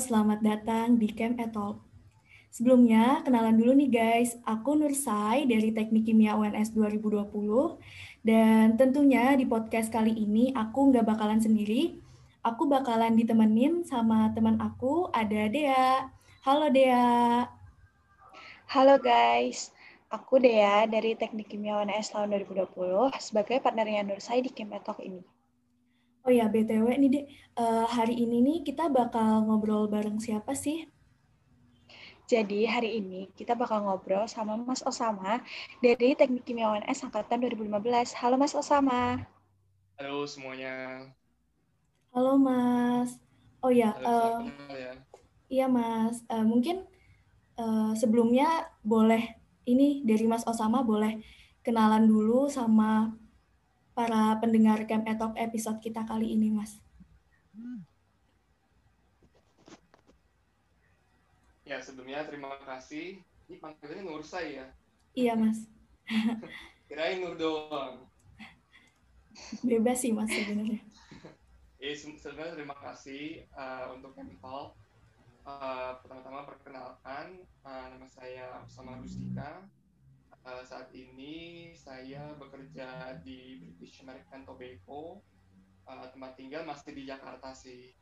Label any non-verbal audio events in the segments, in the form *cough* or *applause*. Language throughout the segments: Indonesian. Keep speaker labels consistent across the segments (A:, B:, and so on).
A: selamat datang di Camp Etol. Sebelumnya, kenalan dulu nih guys. Aku Nursai dari Teknik Kimia UNS 2020. Dan tentunya di podcast kali ini aku nggak bakalan sendiri. Aku bakalan ditemenin sama teman aku, ada Dea. Halo Dea.
B: Halo guys, aku Dea dari Teknik Kimia UNS tahun 2020 sebagai partnernya Nursai di Camp Talk ini.
A: Oh ya, BTW nih Dek, uh, hari ini nih kita bakal ngobrol bareng siapa sih?
B: Jadi hari ini kita bakal ngobrol sama Mas Osama dari Teknik Kimia UNS Angkatan 2015. Halo Mas Osama.
C: Halo semuanya.
A: Halo Mas. Oh ya, Halo, uh, ya. iya Mas. Uh, mungkin uh, sebelumnya boleh ini dari Mas Osama boleh kenalan dulu sama para pendengar Camp Etok episode kita kali ini Mas.
C: Ya, sebelumnya terima kasih. Ini panggilannya Nur saya.
A: Iya, Mas. *laughs*
C: Kirain Nur doang.
A: Bebas sih, Mas, sebenarnya. *laughs*
C: Eh, sebenarnya terima kasih uh, untuk Chemical. Uh, pertama-tama perkenalkan, uh, nama saya Usama Rustika. Uh, saat ini saya bekerja di British American Tobacco. Uh, tempat tinggal masih di Jakarta sih.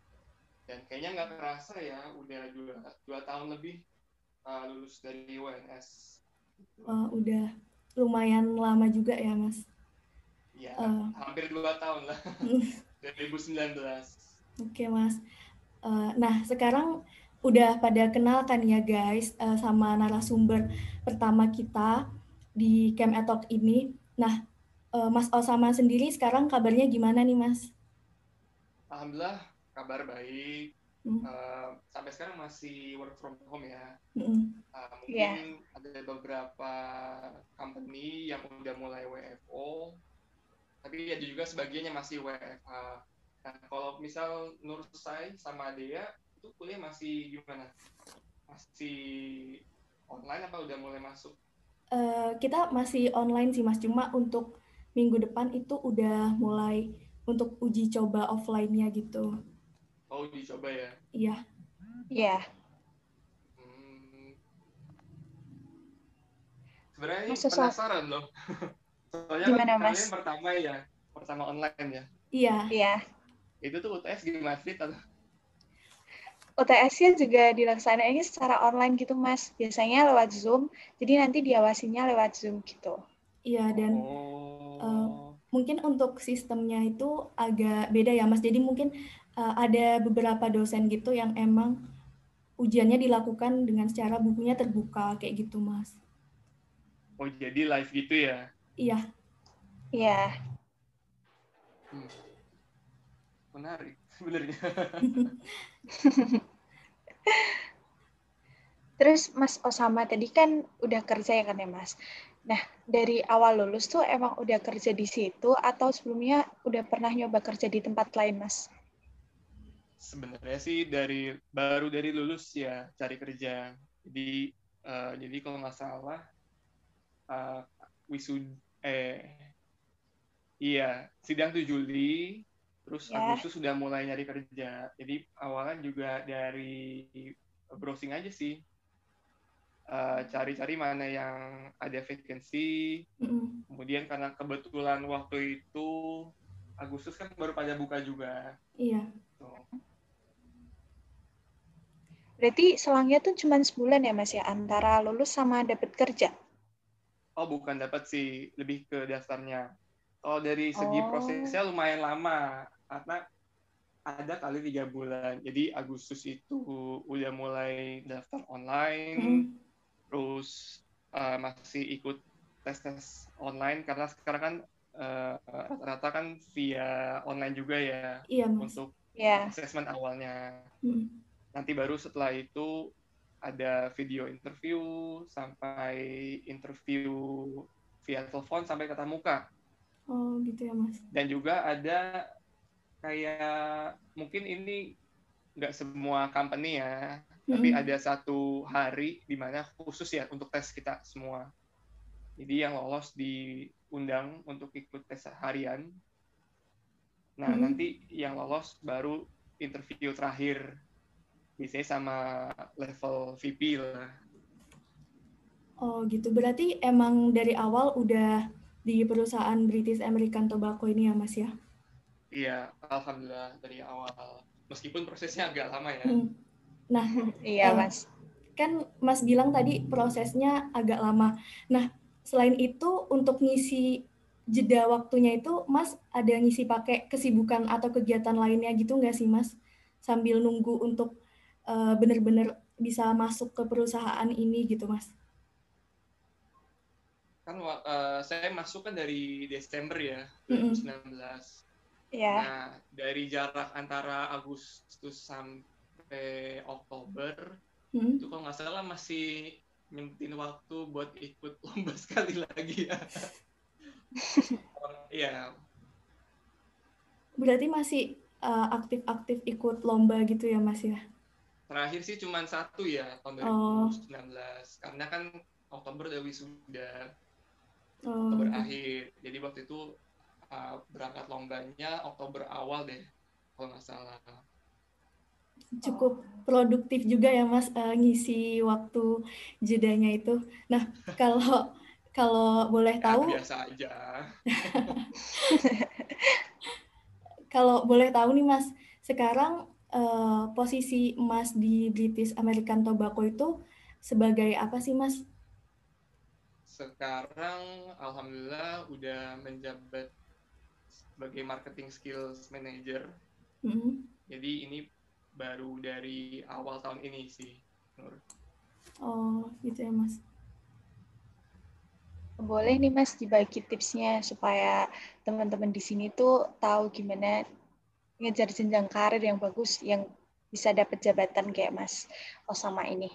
C: Dan kayaknya nggak kerasa ya udah dua, dua tahun lebih uh, lulus dari UNS
A: uh, udah lumayan lama juga ya mas?
C: Ya uh, hampir dua tahun lah. *laughs* 2019 oke
A: okay, mas. Uh, nah sekarang udah pada kenal kan ya guys uh, sama narasumber pertama kita di Camp Etok ini nah uh, Mas Osama sendiri sekarang kabarnya gimana nih Mas?
C: Alhamdulillah kabar baik. Mm. Uh, sampai sekarang masih work from home ya. Mm. Uh, mungkin yeah. ada beberapa company yang udah mulai WFO, tapi ada juga sebagiannya masih WFH. Nah, kalau misal Nur Sai sama Dea itu kuliah masih gimana? Masih online apa udah mulai masuk?
A: Uh, kita masih online sih mas, cuma untuk minggu depan itu udah mulai untuk uji coba offline-nya gitu.
C: Oh, dicoba ya?
A: Iya.
B: Iya.
C: Hmm. Sebenarnya Masa penasaran loh. *laughs* Soalnya Gimana, kan kalian pertama ya, pertama online ya?
A: Iya.
B: Iya.
C: Itu tuh UTS gimana sih?
B: UTS-nya juga dilaksanainnya secara online gitu, Mas. Biasanya lewat Zoom, jadi nanti diawasinya lewat Zoom gitu.
A: Iya, dan oh. uh, mungkin untuk sistemnya itu agak beda ya, Mas. Jadi mungkin uh, ada beberapa dosen gitu yang emang ujiannya dilakukan dengan secara bukunya terbuka kayak gitu mas.
C: Oh jadi live gitu ya?
A: Iya.
B: Iya.
C: Hmm. Menarik sebenarnya. *laughs*
B: Terus Mas Osama tadi kan udah kerja ya kan ya Mas. Nah dari awal lulus tuh emang udah kerja di situ atau sebelumnya udah pernah nyoba kerja di tempat lain Mas?
C: sebenarnya sih dari baru dari lulus ya cari kerja jadi uh, jadi kalau nggak salah uh, wisud eh iya sidang tuh Juli terus yeah. Agustus sudah mulai nyari kerja jadi awalnya juga dari browsing aja sih cari eh, cari-cari mana yang ada vacancy mm. kemudian karena kebetulan waktu itu Agustus kan baru pada buka juga
A: iya
B: Berarti selangnya tuh cuma sebulan ya Mas ya antara lulus sama dapat kerja?
C: Oh bukan dapat sih, lebih ke daftarnya. Kalau dari segi oh. prosesnya lumayan lama karena ada kali tiga bulan. Jadi Agustus itu udah mulai daftar online, mm. terus uh, masih ikut tes tes online karena sekarang kan uh, rata-rata kan via online juga ya
A: iya,
C: untuk yeah. assessment awalnya. Mm nanti baru setelah itu ada video interview sampai interview via telepon sampai kata muka.
A: Oh gitu ya mas.
C: Dan juga ada kayak mungkin ini nggak semua company ya, mm-hmm. tapi ada satu hari di mana khusus ya untuk tes kita semua. Jadi yang lolos diundang untuk ikut tes harian. Nah mm-hmm. nanti yang lolos baru interview terakhir biasanya sama level VP lah.
A: Oh gitu, berarti emang dari awal udah di perusahaan British American Tobacco ini ya Mas ya?
C: Iya, alhamdulillah dari awal. Meskipun prosesnya agak lama ya.
A: Hmm. Nah,
B: Iya,
A: Eh,
B: Mas.
A: kan Mas bilang tadi prosesnya agak lama. Nah, selain itu untuk ngisi jeda waktunya itu Mas ada ngisi pakai kesibukan atau kegiatan lainnya gitu nggak sih Mas? Sambil nunggu untuk eh, bener-bener bisa masuk ke perusahaan ini gitu Mas?
C: Kan eh, saya masuk kan dari Desember ya,
A: Mm-mm.
C: 2019.
B: Iya.
C: Nah, dari jarak antara Agustus sampai Oktober,
A: Hmm?
C: itu kalau nggak salah masih nyempetin waktu buat ikut lomba *laughs* sekali lagi ya. *laughs* Iya,
A: Berarti masih eh, aktif-aktif ikut lomba gitu ya Mas ya?
C: terakhir sih cuma satu ya tahun
A: Oh.
C: 2019. Karena kan Oktober udah wisuda,
A: Oh,
C: Oktober
A: gitu.
C: akhir. Jadi waktu itu uh, berangkat lombanya Oktober awal deh, kalau nggak salah.
A: cukup produktif juga ya Mas eh, ngisi waktu jedanya itu. Nah, *laughs* kalau kalau boleh
C: Ya,
A: tahu,
C: biasa aja. *laughs*
A: kalau boleh tahu nih Mas, sekarang eh, posisi Mas di British American Tobacco itu sebagai apa sih Mas?
C: Sekarang alhamdulillah udah menjabat sebagai marketing skills manager.
A: Mm-mm.
C: Jadi ini baru dari awal tahun ini sih, Nur.
A: Oh, gitu ya Mas.
B: Boleh nih Mas dibagi tipsnya supaya teman-teman di sini tuh tahu gimana ngejar jenjang karir yang bagus yang bisa dapat jabatan kayak Mas Osama ini.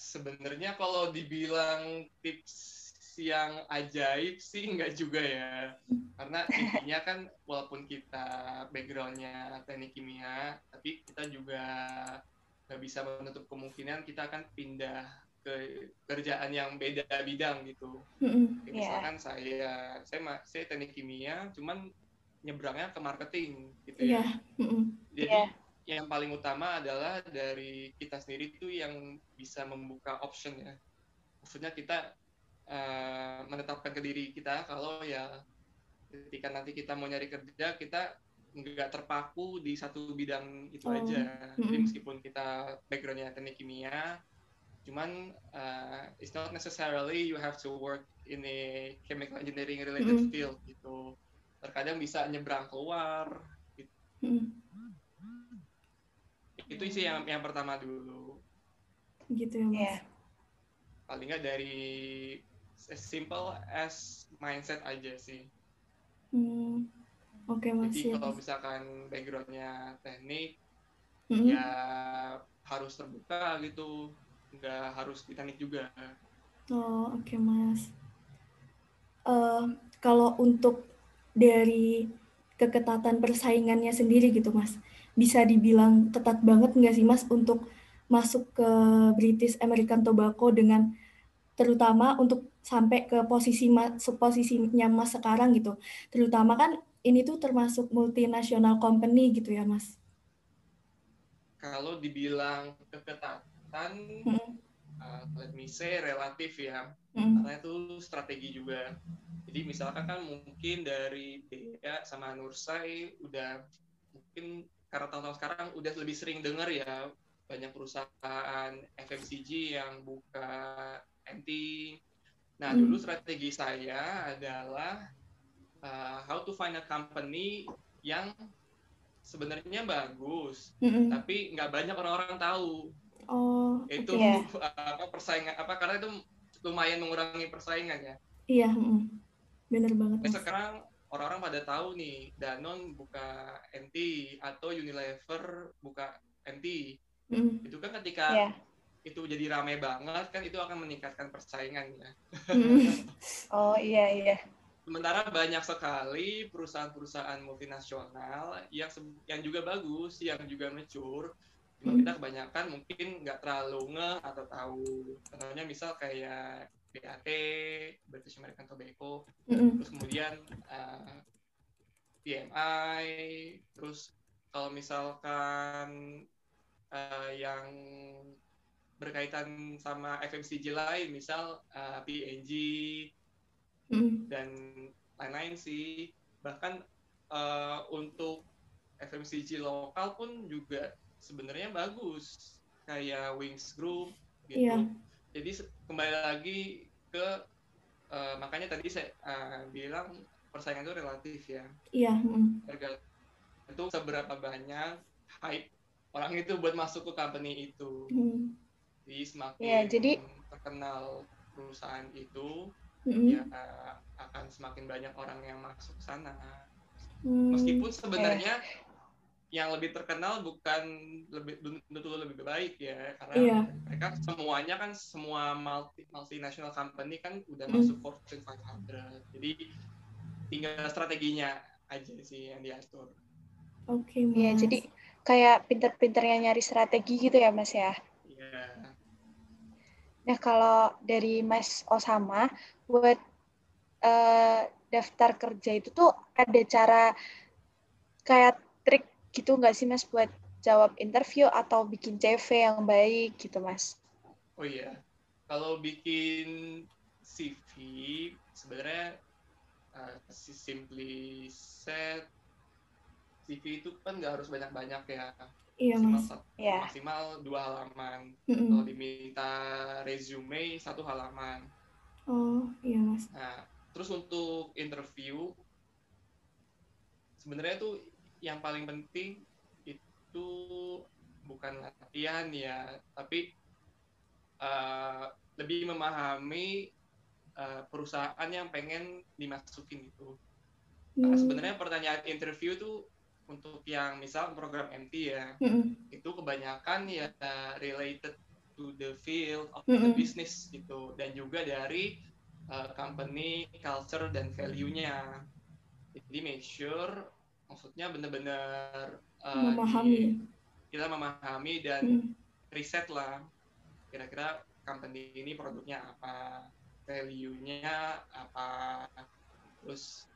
C: Sebenarnya kalau dibilang tips yang ajaib sih nggak juga ya. Karena *laughs* intinya kan walaupun kita backgroundnya teknik kimia, tapi kita juga nggak bisa menutup kemungkinan kita akan pindah ke kerjaan yang beda bidang gitu. Kayak
B: Iya.
C: Misalkan saya, saya ma- saya teknik kimia, cuman nyebrangnya ke marketing gitu
A: Iya.
C: ya.
A: Mm-mm.
C: Jadi
B: Iya.
C: Yang paling utama adalah dari kita sendiri itu yang bisa membuka option ya. Maksudnya kita eh, menetapkan ke diri kita kalau ya ketika nanti kita mau nyari kerja kita nggak terpaku di satu bidang itu
A: Oh,
C: aja. Jadi meskipun kita backgroundnya teknik kimia, cuman eh, it's not necessarily you have to work in a chemical engineering related
A: Mm-mm.
C: field gitu. Terkadang bisa nyebrang keluar.
A: Mm-mm.
C: Itu sih yang yang pertama dulu.
A: Gitu ya Mas.
B: Iya.
C: paling nggak dari as simple as mindset aja sih.
A: Hmm. Oke Mas.
C: Jadi
A: siap,
C: kalau misalkan backgroundnya teknik,
A: Mm-mm.
C: ya harus terbuka gitu, nggak harus di teknik juga.
A: Oh, oke Mas. Eh, kalau untuk dari keketatan persaingannya sendiri gitu Mas, bisa dibilang ketat banget nggak sih Mas untuk masuk ke British American Tobacco dengan terutama untuk sampai ke posisi mas, posisinya Mas sekarang gitu. Terutama kan ini tuh termasuk multinational company gitu ya Mas.
C: Kalau dibilang keketatan,
A: Mm-mm.
C: uh, let me say relatif ya,
A: Mm-mm.
C: karena itu strategi juga. Jadi misalkan kan mungkin dari Dea sama Nursai udah mungkin karena tahun-tahun sekarang udah lebih sering dengar ya banyak perusahaan FMCG yang buka MT. Nah,
A: Hmm.
C: dulu strategi saya adalah uh, how to find a company yang sebenarnya bagus,
A: Mm-mm.
C: tapi nggak banyak orang-orang tahu.
A: Oh,
C: Itu
A: oke.
B: Iya.
C: apa persaingan apa karena itu lumayan mengurangi persaingan ya.
A: Iya, mm-mm. bener banget
C: Nah, sekarang orang-orang pada tahu nih Danone buka MT atau Unilever buka MT.
A: Mm-mm.
C: Itu kan ketika
B: Iya.
C: itu jadi ramai banget kan itu akan meningkatkan persaingan ya.
A: Mm-mm.
B: Oh iya iya.
C: Sementara banyak sekali perusahaan-perusahaan multinasional yang yang juga bagus, yang juga mature. Cuma
A: Hmm.
C: kita kebanyakan mungkin nggak terlalu nge atau tahu. Contohnya misal kayak BAT, British American Tobacco,
A: Mm-mm.
C: terus kemudian uh, PMI, terus kalau misalkan uh, yang berkaitan sama FMCG lain, misal uh, PNG mm. dan lain-lain sih. Bahkan uh, untuk FMCG lokal pun juga sebenarnya bagus, kayak Wings Group gitu. Yeah. Jadi kembali lagi ke uh, makanya tadi saya uh, bilang persaingan itu relatif ya.
A: Iya. Yeah. Mm.
C: Itu seberapa banyak hype orang itu buat masuk ke company itu. Mm jadi semakin ya, jadi terkenal perusahaan itu mm-hmm. ya akan semakin banyak orang yang masuk sana mm. meskipun sebenarnya yeah. Yang lebih terkenal bukan lebih tentu lebih baik ya karena yeah. mereka semuanya kan semua multi multinational company kan udah mm. masuk Fortune 500 jadi tinggal strateginya aja sih yang diatur.
A: Oke, okay,
B: ya jadi kayak pinter-pinternya nyari strategi gitu ya Mas ya.
C: Iya.
B: Nah, kalau dari Mas Osama, buat uh, daftar kerja itu tuh ada cara kayak gitu nggak sih Mas buat jawab interview atau bikin CV yang baik gitu Mas?
C: Oh iya, kalau bikin CV sebenarnya uh, simply set CV itu kan nggak harus banyak-banyak ya
A: Iya,
C: maksimal,
A: mas.
C: Yeah. maksimal dua halaman. Mm -hmm. Kalau diminta resume satu halaman.
A: Oh, iya mas.
C: Nah, terus untuk interview, sebenarnya tuh yang paling penting itu bukan latihan ya, tapi uh, lebih memahami uh, perusahaan yang pengen dimasukin itu. Hmm. sebenarnya pertanyaan interview tuh untuk yang misal program MT ya mm-hmm. itu kebanyakan ya related to the field of mm-hmm. the business gitu dan juga dari uh, company culture dan value-nya jadi make sure maksudnya benar-benar
A: uh, memahami.
C: di, kita memahami dan mm. riset lah kira-kira company ini produknya apa value-nya apa terus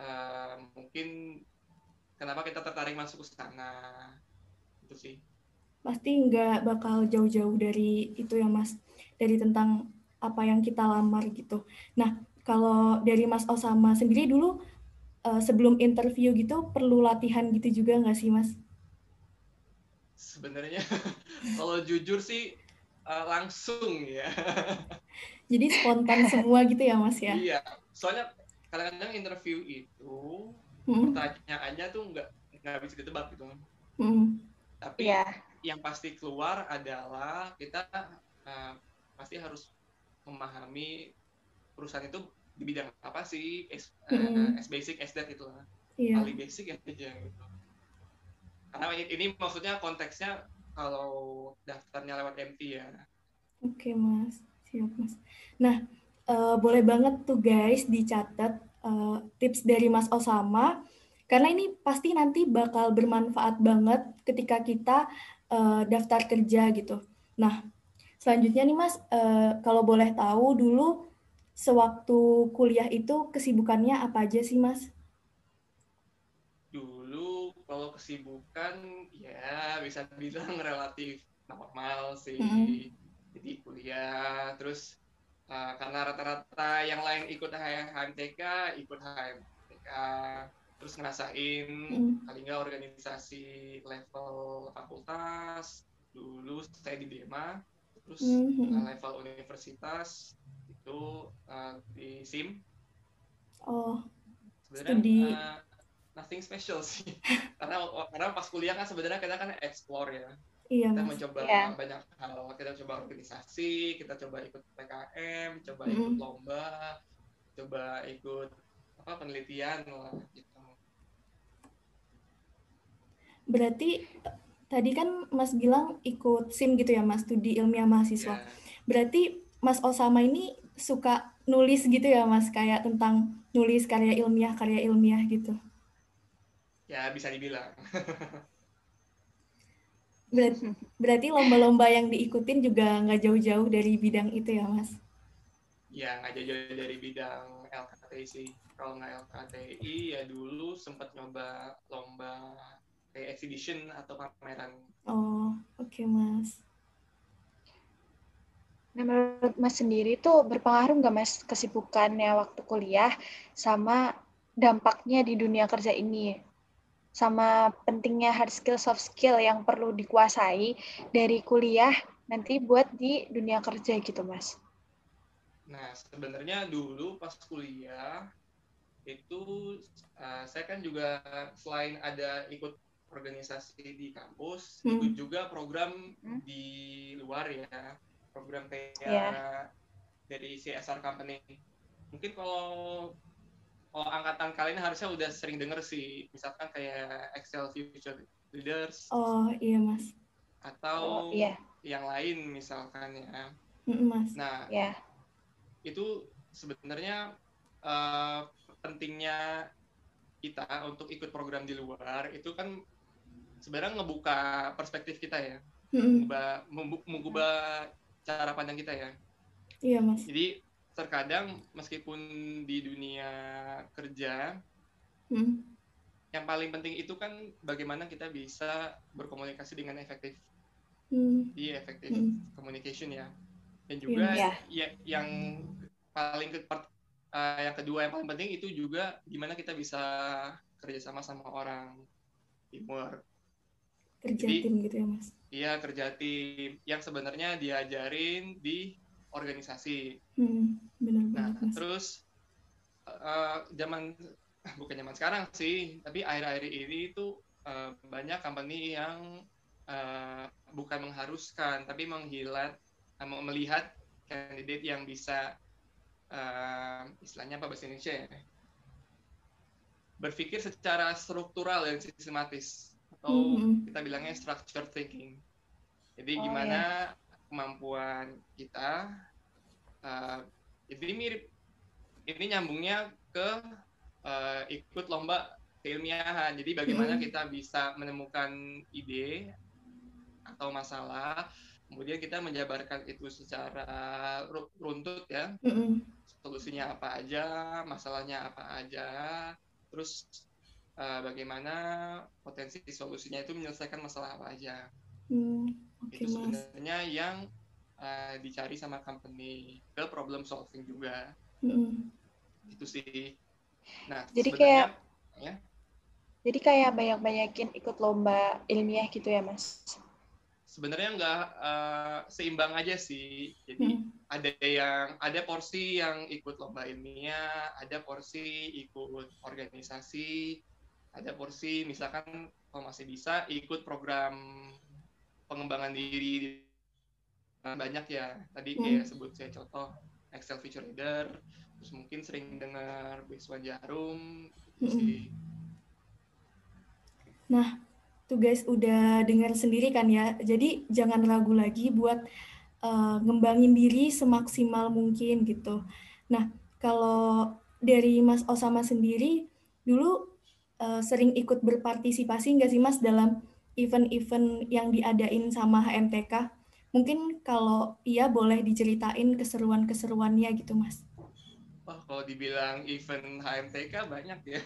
C: uh, mungkin kenapa kita tertarik masuk ke sana itu sih.
A: Pasti nggak bakal jauh-jauh dari itu ya mas. Dari tentang apa yang kita lamar gitu. Nah kalau dari mas Osama sendiri dulu uh, sebelum interview gitu perlu latihan gitu juga nggak sih mas
C: sebenarnya *laughs* kalau jujur sih uh, langsung ya *laughs*
A: jadi spontan semua gitu ya mas ya
C: iya soalnya kadang-kadang interview itu hmm. pertanyaannya tuh nggak nggak bisa ditebak gitu hmm. tapi yeah. yang pasti keluar adalah kita uh, pasti harus memahami perusahaan itu di bidang apa sih? As, uh, as basic as that itu lah yeah. paling basic ya aja gitu. Karena ini maksudnya konteksnya kalau daftarnya lewat MT ya.
A: Oke okay, mas. Siap mas. Nah uh, boleh banget tuh guys dicatat uh, tips dari Mas Osama. Karena ini pasti nanti bakal bermanfaat banget ketika kita uh, daftar kerja gitu. Nah, selanjutnya nih Mas, uh, kalau boleh tahu dulu sewaktu kuliah itu kesibukannya apa aja sih Mas?
C: Dulu kalau kesibukan ya bisa bilang *laughs* relatif normal sih. Mm -hmm. Jadi kuliah, terus uh, karena rata-rata yang lain ikut HMTK ikut HMTK terus ngerasain mm. kali nggak organisasi level fakultas dulu saya di Dema terus mm -hmm. level universitas itu uh, di SIM
A: oh
C: sebenarnya uh, nothing special sih *laughs* karena karena pas kuliah kan sebenarnya kita kan explore ya
A: Iya,
C: kita mencoba yeah. banyak hal. Kita coba organisasi, kita coba ikut PKM, coba mm -hmm. ikut lomba, coba ikut apa penelitian lah gitu.
A: Berarti tadi kan Mas bilang ikut SIM gitu ya Mas, studi ilmiah mahasiswa. Yeah. Berarti Mas Osama ini suka nulis gitu ya Mas, kayak tentang nulis karya ilmiah, karya ilmiah gitu.
C: Ya, bisa dibilang. *laughs*
A: Berarti, berarti lomba-lomba yang diikutin juga nggak jauh-jauh dari bidang itu ya, Mas?
C: Ya, nggak jauh-jauh dari bidang LKTI sih. Kalau nggak LKTI, ya dulu sempat nyoba lomba kayak exhibition atau pameran.
A: Oh, oke okay, Mas.
B: Nah, menurut Mas sendiri tuh berpengaruh nggak Mas kesibukannya waktu kuliah sama dampaknya di dunia kerja ini? Sama pentingnya hard skill, soft skill yang perlu dikuasai dari kuliah nanti buat di dunia kerja gitu, Mas?
C: Nah, sebenarnya dulu pas kuliah itu uh, saya kan juga selain ada ikut organisasi di kampus, hmm. ikut juga program hmm. di luar ya program kayak yeah. dari CSR company. Mungkin kalau kalau angkatan kalian harusnya udah sering denger sih, misalkan kayak Excel Future Leaders.
A: Oh iya mas.
C: Atau oh, yeah. yang lain misalkan ya.
A: mas.
C: Nah, yeah. itu sebenarnya uh, pentingnya kita untuk ikut program di luar itu kan sebenarnya ngebuka perspektif kita ya, mengubah, mengubah cara pandang kita ya.
A: Iya mas.
C: Jadi terkadang meskipun di dunia kerja,
A: hmm.
C: yang paling penting itu kan bagaimana kita bisa berkomunikasi dengan efektif.
A: Hmm.
C: Di efektif hmm. communication ya. Dan juga yeah. ya yang paling ke, uh, yang kedua yang paling penting itu juga gimana kita bisa kerjasama sama orang teamwork
A: kerja Jadi, tim gitu ya mas
C: iya kerja tim yang sebenarnya diajarin di organisasi.
A: Hmm, benar
C: nah mas. terus uh, zaman *laughs* bukan zaman sekarang sih tapi akhir-akhir ini itu uh, banyak company yang uh, bukan mengharuskan tapi menghilat uh, melihat kandidat yang bisa uh, istilahnya apa bahasa Indonesia ya? Berpikir secara struktural dan sistematis atau mm-hmm. kita bilangnya structure thinking. Jadi oh, gimana yeah. kemampuan kita uh, ini mirip ini nyambungnya ke uh, ikut lomba keilmiahan. Jadi bagaimana mm-hmm. kita bisa menemukan ide atau masalah, kemudian kita menjabarkan itu secara runtut ya.
A: Mm-hmm.
C: Solusinya apa aja, masalahnya apa aja, terus uh, bagaimana potensi solusinya itu menyelesaikan masalah apa aja.
A: Hmm, okay,
C: itu sebenarnya mas. yang uh, dicari sama company ke problem solving juga.
A: Hmm.
C: Itu sih. Nah,
B: jadi kayak ya. Jadi kayak banyak-banyakin ikut lomba ilmiah gitu ya, Mas?
C: Sebenarnya nggak uh, seimbang aja sih. Jadi hmm. ada yang ada porsi yang ikut lomba ilmiah, ada porsi ikut organisasi, ada porsi misalkan kalau masih bisa ikut program pengembangan diri banyak ya tadi hmm. kayak sebut saya contoh Excel Feature Leader terus mungkin sering dengar Wiswan Jarum gitu hmm. sih
A: nah tuh guys udah dengar sendiri kan ya jadi jangan ragu lagi buat uh, ngembangin diri semaksimal mungkin gitu nah kalau dari Mas Osama sendiri dulu uh, sering ikut berpartisipasi nggak sih Mas dalam event-event yang diadain sama HMTK? Mungkin kalau iya boleh diceritain keseruan-keseruannya gitu Mas.
C: Oh, kalau dibilang event HMTK banyak ya.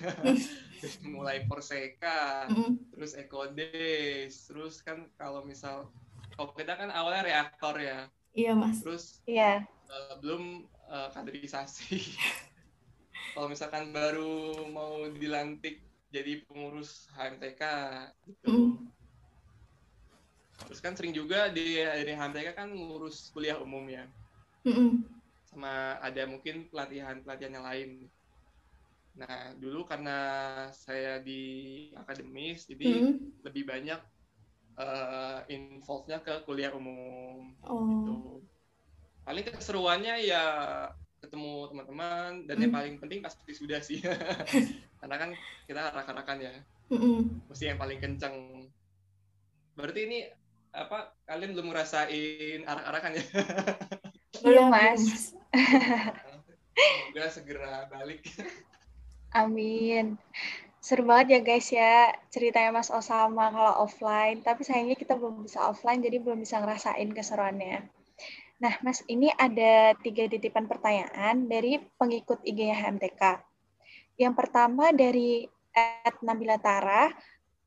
C: *laughs* Mulai Forseka, mm -hmm. terus Ekodes, terus kan kalau misal kalau kita kan awalnya reaktor ya.
A: Iya, Mas.
C: Terus
B: Iya.
C: Uh, belum uh, kaderisasi. *laughs* kalau misalkan baru mau dilantik jadi pengurus HMTK gitu. Mm. Terus kan sering juga di dari HMTK kan ngurus kuliah umum ya.
A: Mm
C: Sama ada mungkin pelatihan-pelatihan yang lain. Nah, dulu karena saya di akademis, jadi mm. lebih banyak uh, involve-nya ke kuliah umum
A: oh.
C: gitu. Paling keseruannya ya ketemu teman-teman dan mm. yang paling penting pasti sudah sih. *laughs* karena kan kita arak-arakan ya.
A: Mm-hmm.
C: mesti yang paling kenceng. Berarti ini apa kalian belum ngerasain arak-arakan ya? *laughs*
B: Belum mas.
C: semoga segera balik.
B: Amin. Seru banget ya guys ya ceritanya Mas Osama kalau offline. Tapi sayangnya kita belum bisa offline jadi belum bisa ngerasain keseruannya. Nah Mas ini ada tiga titipan pertanyaan dari pengikut IG HMTK yang pertama dari Ed Nabila Tara,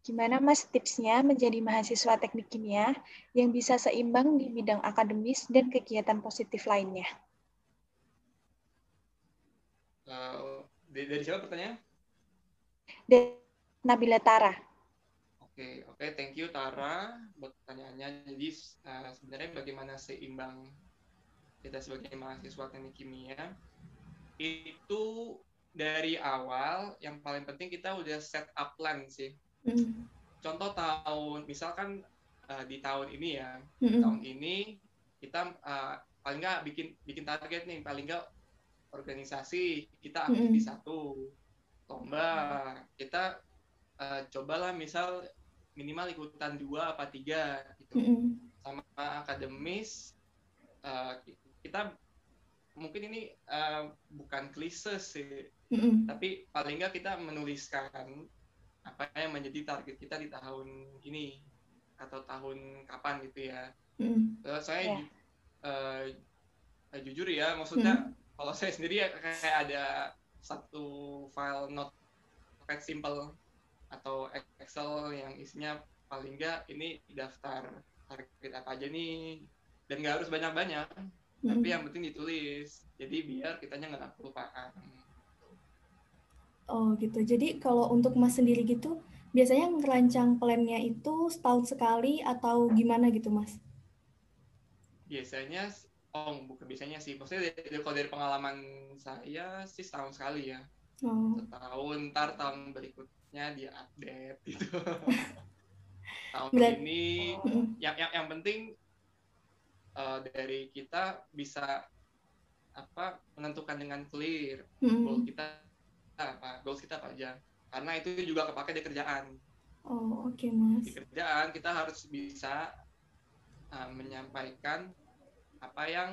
B: Gimana Mas tipsnya menjadi mahasiswa teknik kimia yang bisa seimbang di bidang akademis dan kegiatan positif lainnya?
C: Uh, dari, siapa pertanyaan?
B: Dari Nabila Tara.
C: Oke, okay, oke, okay, thank you Tara buat pertanyaannya. Jadi uh, sebenarnya bagaimana seimbang kita sebagai mahasiswa teknik kimia itu dari awal yang paling penting kita udah set up plan sih. Mm. Contoh tahun, misalkan uh, di tahun ini ya, mm tahun ini kita uh, paling nggak bikin bikin target nih, paling nggak organisasi kita aktif mm di satu lomba, kita uh, cobalah misal minimal ikutan dua apa tiga gitu, mm sama akademis uh, kita mungkin ini uh, bukan klise sih, mm tapi paling nggak kita menuliskan apa yang menjadi target kita di tahun ini atau tahun kapan gitu ya. Mm. Uh, saya yeah. uh, uh, jujur ya, maksudnya mm. kalau saya sendiri ya kayak ada satu file notepad simple atau Excel yang isinya paling nggak ini daftar target apa aja nih dan nggak harus banyak-banyak mm. tapi yang penting ditulis jadi biar kitanya nggak kelupaan
A: Oh gitu. Jadi kalau untuk Mas sendiri gitu, biasanya ngerancang plannya itu setahun sekali atau gimana gitu Mas?
C: Biasanya, oh bukan biasanya sih. Maksudnya dari, kalau dari pengalaman saya sih setahun sekali ya. Oh. Setahun, ntar tahun berikutnya dia update gitu. *laughs* tahun ini, yang, yang yang penting uh, dari kita bisa apa menentukan dengan clear mm -hmm. kita apa goals kita apa aja karena itu juga kepake di kerjaan
A: oh oke okay, mas
C: di kerjaan kita harus bisa uh, menyampaikan apa yang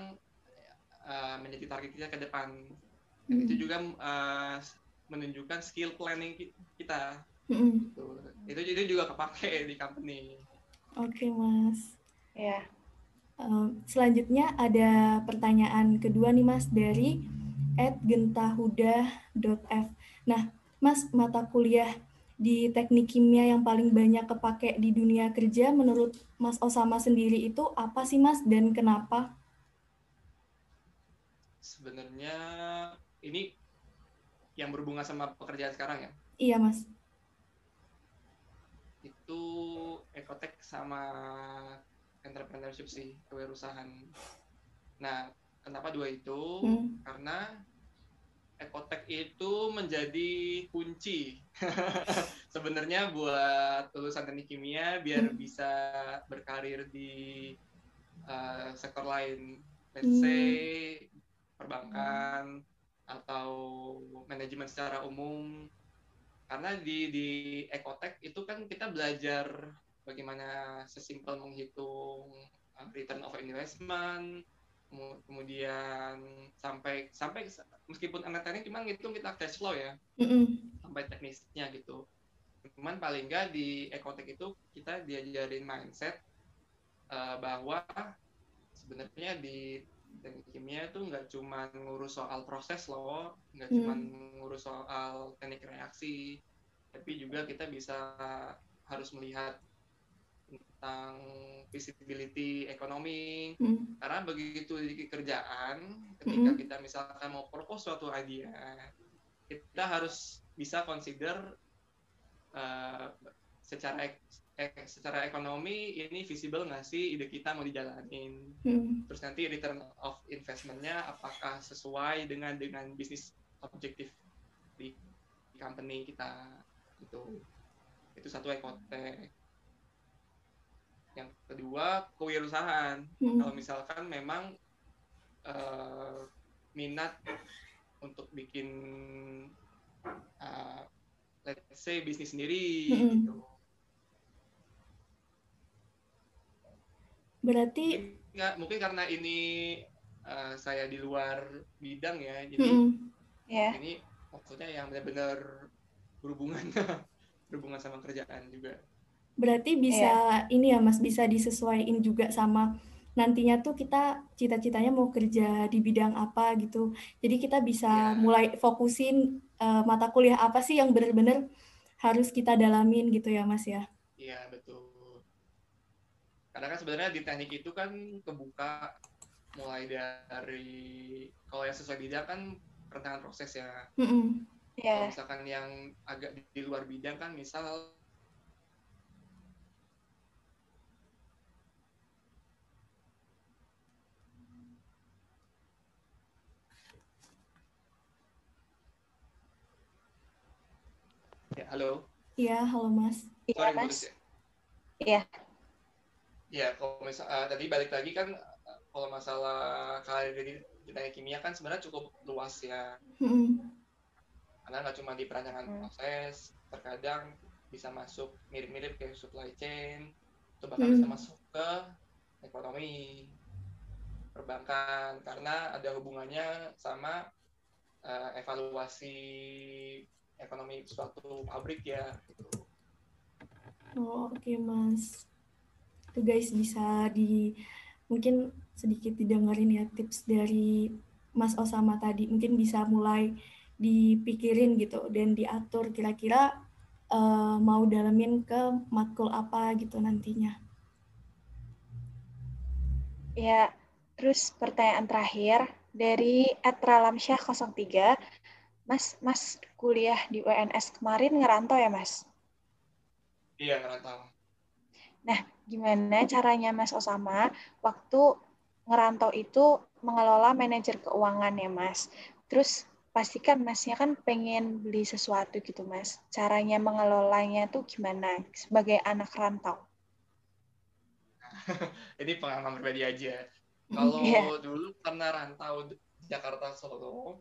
C: uh, menjadi target kita ke depan dan hmm. itu juga uh, menunjukkan skill planning kita hmm. gitu. itu itu juga kepake di company
A: oke okay, mas
B: ya yeah.
A: uh, selanjutnya ada pertanyaan kedua nih mas dari at gentahuda.f. Nah, Mas, mata kuliah di teknik kimia yang paling banyak kepake di dunia kerja menurut Mas Osama sendiri itu apa sih Mas dan kenapa?
C: Sebenarnya ini yang berhubungan sama pekerjaan sekarang ya?
A: Iya Mas.
C: Itu ekotek sama entrepreneurship sih, kewirausahaan. Nah, Kenapa dua itu? Hmm. Karena ekotek itu menjadi kunci *laughs* sebenarnya buat lulusan teknik kimia biar hmm. bisa berkarir di uh, sektor lain, let's hmm. say perbankan atau manajemen secara umum. Karena di di ekotek itu kan kita belajar bagaimana sesimpel menghitung uh, return of investment, kemudian sampai sampai meskipun anak teknik cuma ngitung kita cash flow ya mm-hmm. sampai teknisnya gitu cuman paling nggak di ekotek itu kita diajarin mindset uh, bahwa sebenarnya di teknik kimia itu nggak cuma ngurus soal proses loh nggak mm. cuma ngurus soal teknik reaksi tapi juga kita bisa harus melihat tentang visibility ekonomi hmm. karena begitu di kerjaan ketika hmm. kita misalkan mau propose suatu idea kita harus bisa consider uh, secara ek, ek, secara ekonomi ini visible nggak sih ide kita mau dijalanin hmm. terus nanti return of investmentnya apakah sesuai dengan dengan bisnis objektif di company kita itu itu satu ekotek yang kedua kewirausahaan hmm. kalau misalkan memang uh, minat untuk bikin uh, let's say bisnis sendiri hmm. gitu
A: berarti
C: nggak mungkin karena ini uh, saya di luar bidang ya jadi
A: hmm.
C: yeah. ini maksudnya yang benar-benar berhubungan *laughs* berhubungan sama kerjaan juga
A: Berarti bisa yeah. ini ya Mas, bisa disesuaikan juga sama nantinya tuh kita cita-citanya mau kerja di bidang apa gitu. Jadi kita bisa yeah. mulai fokusin uh, mata kuliah apa sih yang benar-benar harus kita dalamin gitu ya Mas ya.
C: Iya, betul. Karena kan sebenarnya di teknik itu kan kebuka mulai dari kalau yang sesuai bidang kan perentangan proses ya.
A: Mm -mm.
B: Yeah.
C: Kalau misalkan yang agak di luar bidang kan misal Ya, halo.
A: Iya, halo Mas.
B: Iya,
C: Sorry,
B: Mas.
C: ya.
B: Iya.
C: Ya, kalau misal uh, tadi balik lagi kan uh, kalau masalah karir di, teknik kimia kan sebenarnya cukup luas ya.
A: Mm -mm.
C: Karena nggak cuma di perancangan
B: Hmm.
C: proses, terkadang bisa masuk mirip-mirip kayak supply chain, atau bahkan
A: Hmm.
C: bisa masuk ke ekonomi, perbankan, karena ada hubungannya sama uh, evaluasi ekonomi suatu pabrik ya. Gitu.
A: Oh, oke Mas. Itu guys bisa di mungkin sedikit didengerin ya tips dari Mas Osama tadi. Mungkin bisa mulai dipikirin gitu dan diatur kira-kira eh, mau dalemin ke matkul apa gitu nantinya.
B: Ya, terus pertanyaan terakhir dari Etralamsyah 03. Mas, Mas kuliah di UNS kemarin ngerantau ya, Mas?
C: Iya, ngerantau.
B: Gimana caranya Mas Osama waktu ngerantau itu mengelola manajer keuangan ya, Mas? Terus pastikan Masnya kan pengen beli sesuatu gitu, Mas. Caranya mengelolanya tuh gimana sebagai anak rantau? *laughs*
C: Ini pengalaman pribadi aja. *laughs* Kalau
B: Iya.
C: dulu karena rantau Jakarta Solo,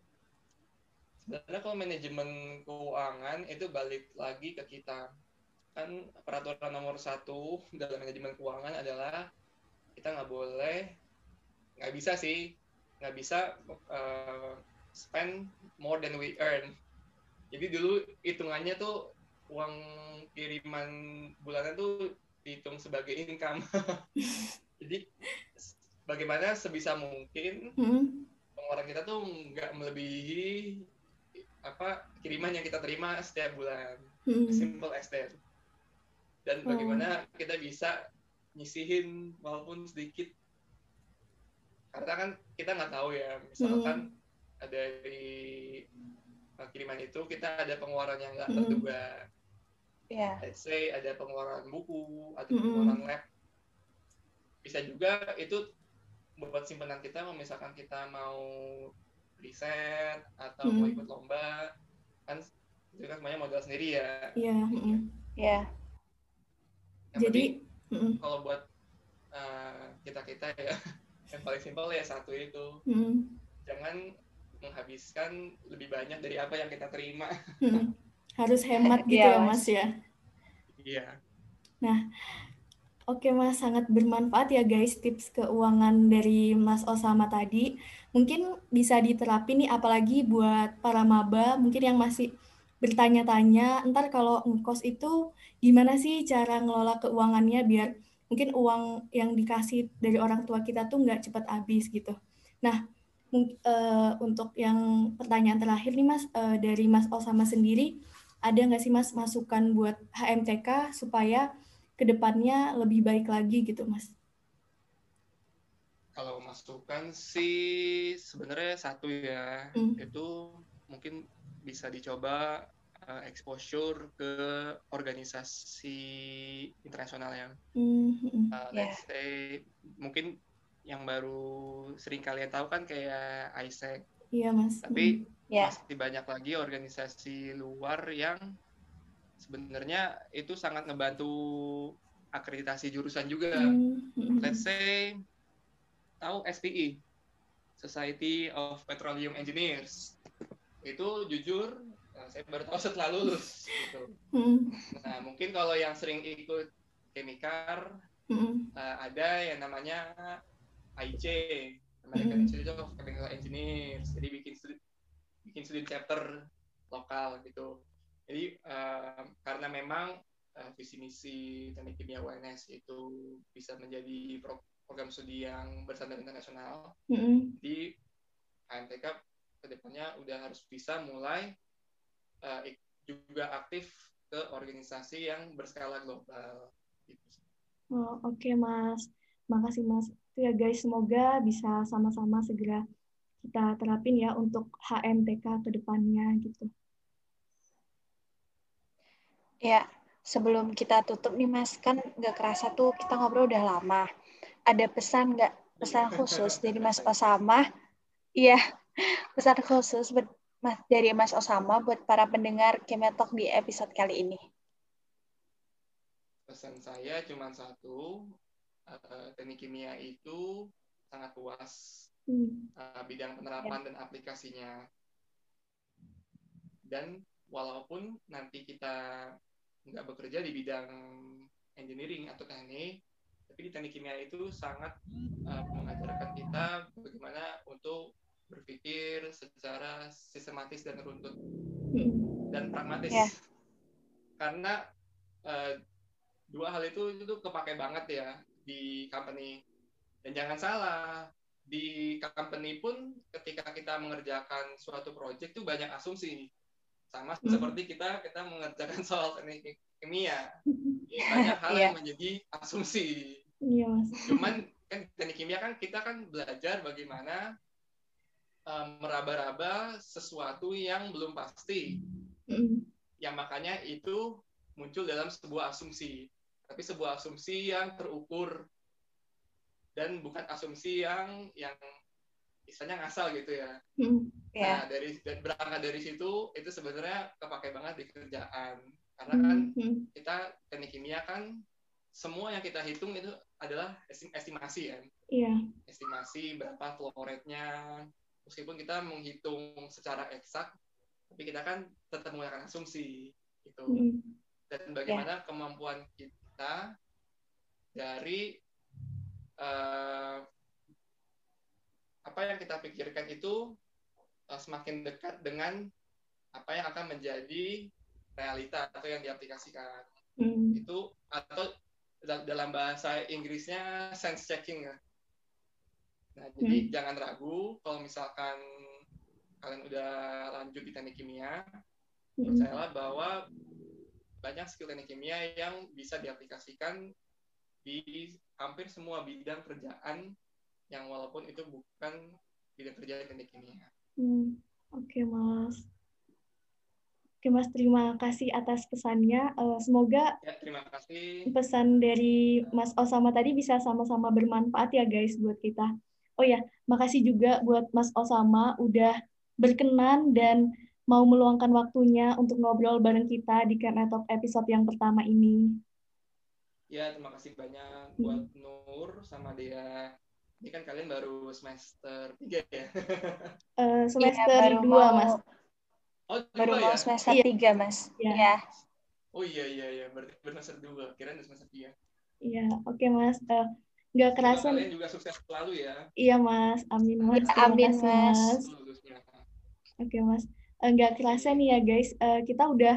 C: sebenarnya kalau manajemen keuangan itu balik lagi ke kita. Kan peraturan nomor satu dalam manajemen keuangan adalah kita nggak boleh, nggak bisa sih, nggak bisa uh, spend more than we earn. Jadi dulu hitungannya tuh uang kiriman bulanan tuh dihitung sebagai income. *laughs* Jadi bagaimana sebisa mungkin pengeluaran kita tuh nggak melebihi apa kiriman yang kita terima setiap bulan.
A: mm,
C: Simple as that. Dan
A: Oh.
C: bagaimana kita bisa nyisihin walaupun sedikit. Karena kan kita nggak tahu ya, misalkan ada di uh, kiriman itu kita ada pengeluaran yang nggak
A: Mm.
C: terduga.
B: Ya,
C: Let's say ada pengeluaran buku atau
A: Mm-mm.
C: pengeluaran lab. Bisa juga itu buat simpanan kita, misalkan kita mau riset atau mau
A: Mm.
C: ikut lomba, kan itu kan semuanya modal sendiri ya.
A: Iya. mm.
B: ya,
C: Yang
A: Jadi, mm,
C: kalau buat kita kita ya, *laughs* yang paling simpel ya satu itu,
A: mm,
C: jangan menghabiskan lebih banyak dari apa yang kita terima.
A: mm. *laughs* harus hemat *laughs* gitu
B: Iya,
A: ya
B: Mas.
A: Mas ya.
C: Iya.
A: Oke Mas, sangat bermanfaat ya guys tips keuangan dari Mas Osama tadi. Mungkin bisa diterapin nih apalagi buat para maba mungkin yang masih bertanya-tanya, ntar kalau ngekos itu gimana sih cara ngelola keuangannya biar mungkin uang yang dikasih dari orang tua kita tuh nggak cepat habis gitu. Nah, eh, untuk yang pertanyaan terakhir nih Mas, eh, dari Mas Osama sendiri, ada nggak sih Mas masukan buat HMTK supaya ke depannya lebih baik lagi gitu mas.
C: Kalau masukan sih sebenarnya satu ya,
A: Hmm.
C: itu mungkin bisa dicoba uh, exposure ke organisasi internasional yang
A: Hmm, hmm,
C: uh, let's say mungkin yang baru sering kalian tahu kan kayak ISEC,
A: Iya mas.
C: tapi
B: ya,
C: masih banyak lagi organisasi luar yang sebenarnya itu sangat ngebantu akreditasi jurusan juga.
A: Hmm, hmm,
C: let's say tahu SPE Society of Petroleum Engineers. Itu jujur nah, saya baru tahu setelah lulus gitu.
A: hmm,
C: nah mungkin kalau yang sering ikut
A: hmm,
C: uh, ada yang namanya IC American
A: Hmm.
C: Institute of Chemical Engineers. Jadi bikin studi bikin studi chapter lokal gitu. Jadi uh, karena memang uh, visi misi teknik kimia UNS itu bisa menjadi pro- program studi yang bersandar internasional
A: hmm,
C: di AMTK ke depannya udah harus bisa mulai uh, juga aktif ke organisasi yang berskala global. Gitu.
A: Oh, Oke okay, Mas, makasih Mas. Ya guys, semoga bisa sama-sama segera kita terapin ya untuk HMTK ke depannya gitu.
B: Ya, sebelum kita tutup nih Mas, kan nggak kerasa tuh kita ngobrol udah lama. Ada pesan nggak? Pesan khusus dari Mas Osama? Iya, pesan khusus buat Mas dari Mas Osama buat para pendengar Kemetok di episode kali ini?
C: Pesan saya cuma satu, uh, teknik kimia itu sangat luas uh, bidang penerapan ya. dan aplikasinya. Dan walaupun nanti kita nggak bekerja di bidang engineering atau teknik, tapi di teknik kimia itu sangat uh, mengajarkan kita bagaimana untuk berpikir secara sistematis dan runtut hmm. dan pragmatis yeah. karena uh, dua hal itu itu kepake banget ya di company dan jangan salah di company pun ketika kita mengerjakan suatu project itu banyak asumsi sama hmm. seperti kita kita mengerjakan *laughs* soal teknik kimia *laughs* banyak hal yeah. yang menjadi asumsi yeah. cuman kan teknik kimia kan kita kan belajar bagaimana um, meraba-raba sesuatu yang belum pasti. Mm. Yang makanya itu muncul dalam sebuah asumsi. Tapi sebuah asumsi yang terukur dan bukan asumsi yang yang misalnya ngasal gitu ya. Mm. Yeah. Nah, dari berangkat dari situ itu sebenarnya kepake banget di kerjaan. Karena kan mm. kita teknik kimia kan semua yang kita hitung itu adalah estimasi kan. Yeah. Estimasi berapa flow rate-nya, meskipun kita menghitung secara eksak tapi kita kan tetap menggunakan asumsi gitu mm. dan bagaimana yeah. kemampuan kita dari uh, apa yang kita pikirkan itu uh, semakin dekat dengan apa yang akan menjadi realita atau yang diaplikasikan mm. itu atau dalam bahasa Inggrisnya sense checking ya Nah, jadi hmm. jangan ragu kalau misalkan kalian udah lanjut di teknik kimia, hmm. percayalah bahwa banyak skill teknik kimia yang bisa diaplikasikan di hampir semua bidang kerjaan yang walaupun itu bukan bidang kerja teknik kimia.
A: Hmm. Oke, okay, Mas. Oke, Mas, terima kasih atas pesannya. Uh, semoga
C: ya, terima kasih.
A: pesan dari Mas Osama tadi bisa sama-sama bermanfaat ya, guys, buat kita. Oh ya, makasih juga buat Mas Osama udah berkenan dan mau meluangkan waktunya untuk ngobrol bareng kita di Camp Talk episode yang pertama ini.
C: Ya, terima kasih banyak buat hmm. Nur sama dia. Ini kan kalian baru semester 3 ya?
A: Uh, *laughs* semester ya, 2, mau, Mas.
B: Oh, baru mau ya? semester iya. 3, Mas. Iya. Ya.
C: Oh iya, iya, iya. Berarti benar semester 2. Kira semester 3.
A: Iya, oke okay, Mas. Uh, nggak kerasa
C: kalian juga sukses selalu ya
A: iya mas amin mas
B: ya, amin mas, mas.
A: oke mas eh, nggak kerasa nih ya guys eh, kita udah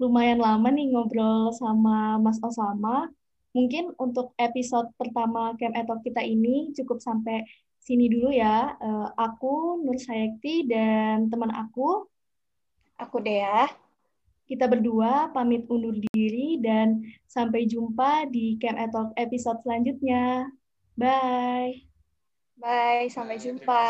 A: lumayan lama nih ngobrol sama mas Osama mungkin untuk episode pertama Camp Etok kita ini cukup sampai sini dulu ya eh, aku Nur Sayekti dan teman aku
B: aku Dea
A: kita berdua pamit undur diri dan sampai jumpa di Camp Etok episode selanjutnya. Bye.
B: Bye, sampai jumpa.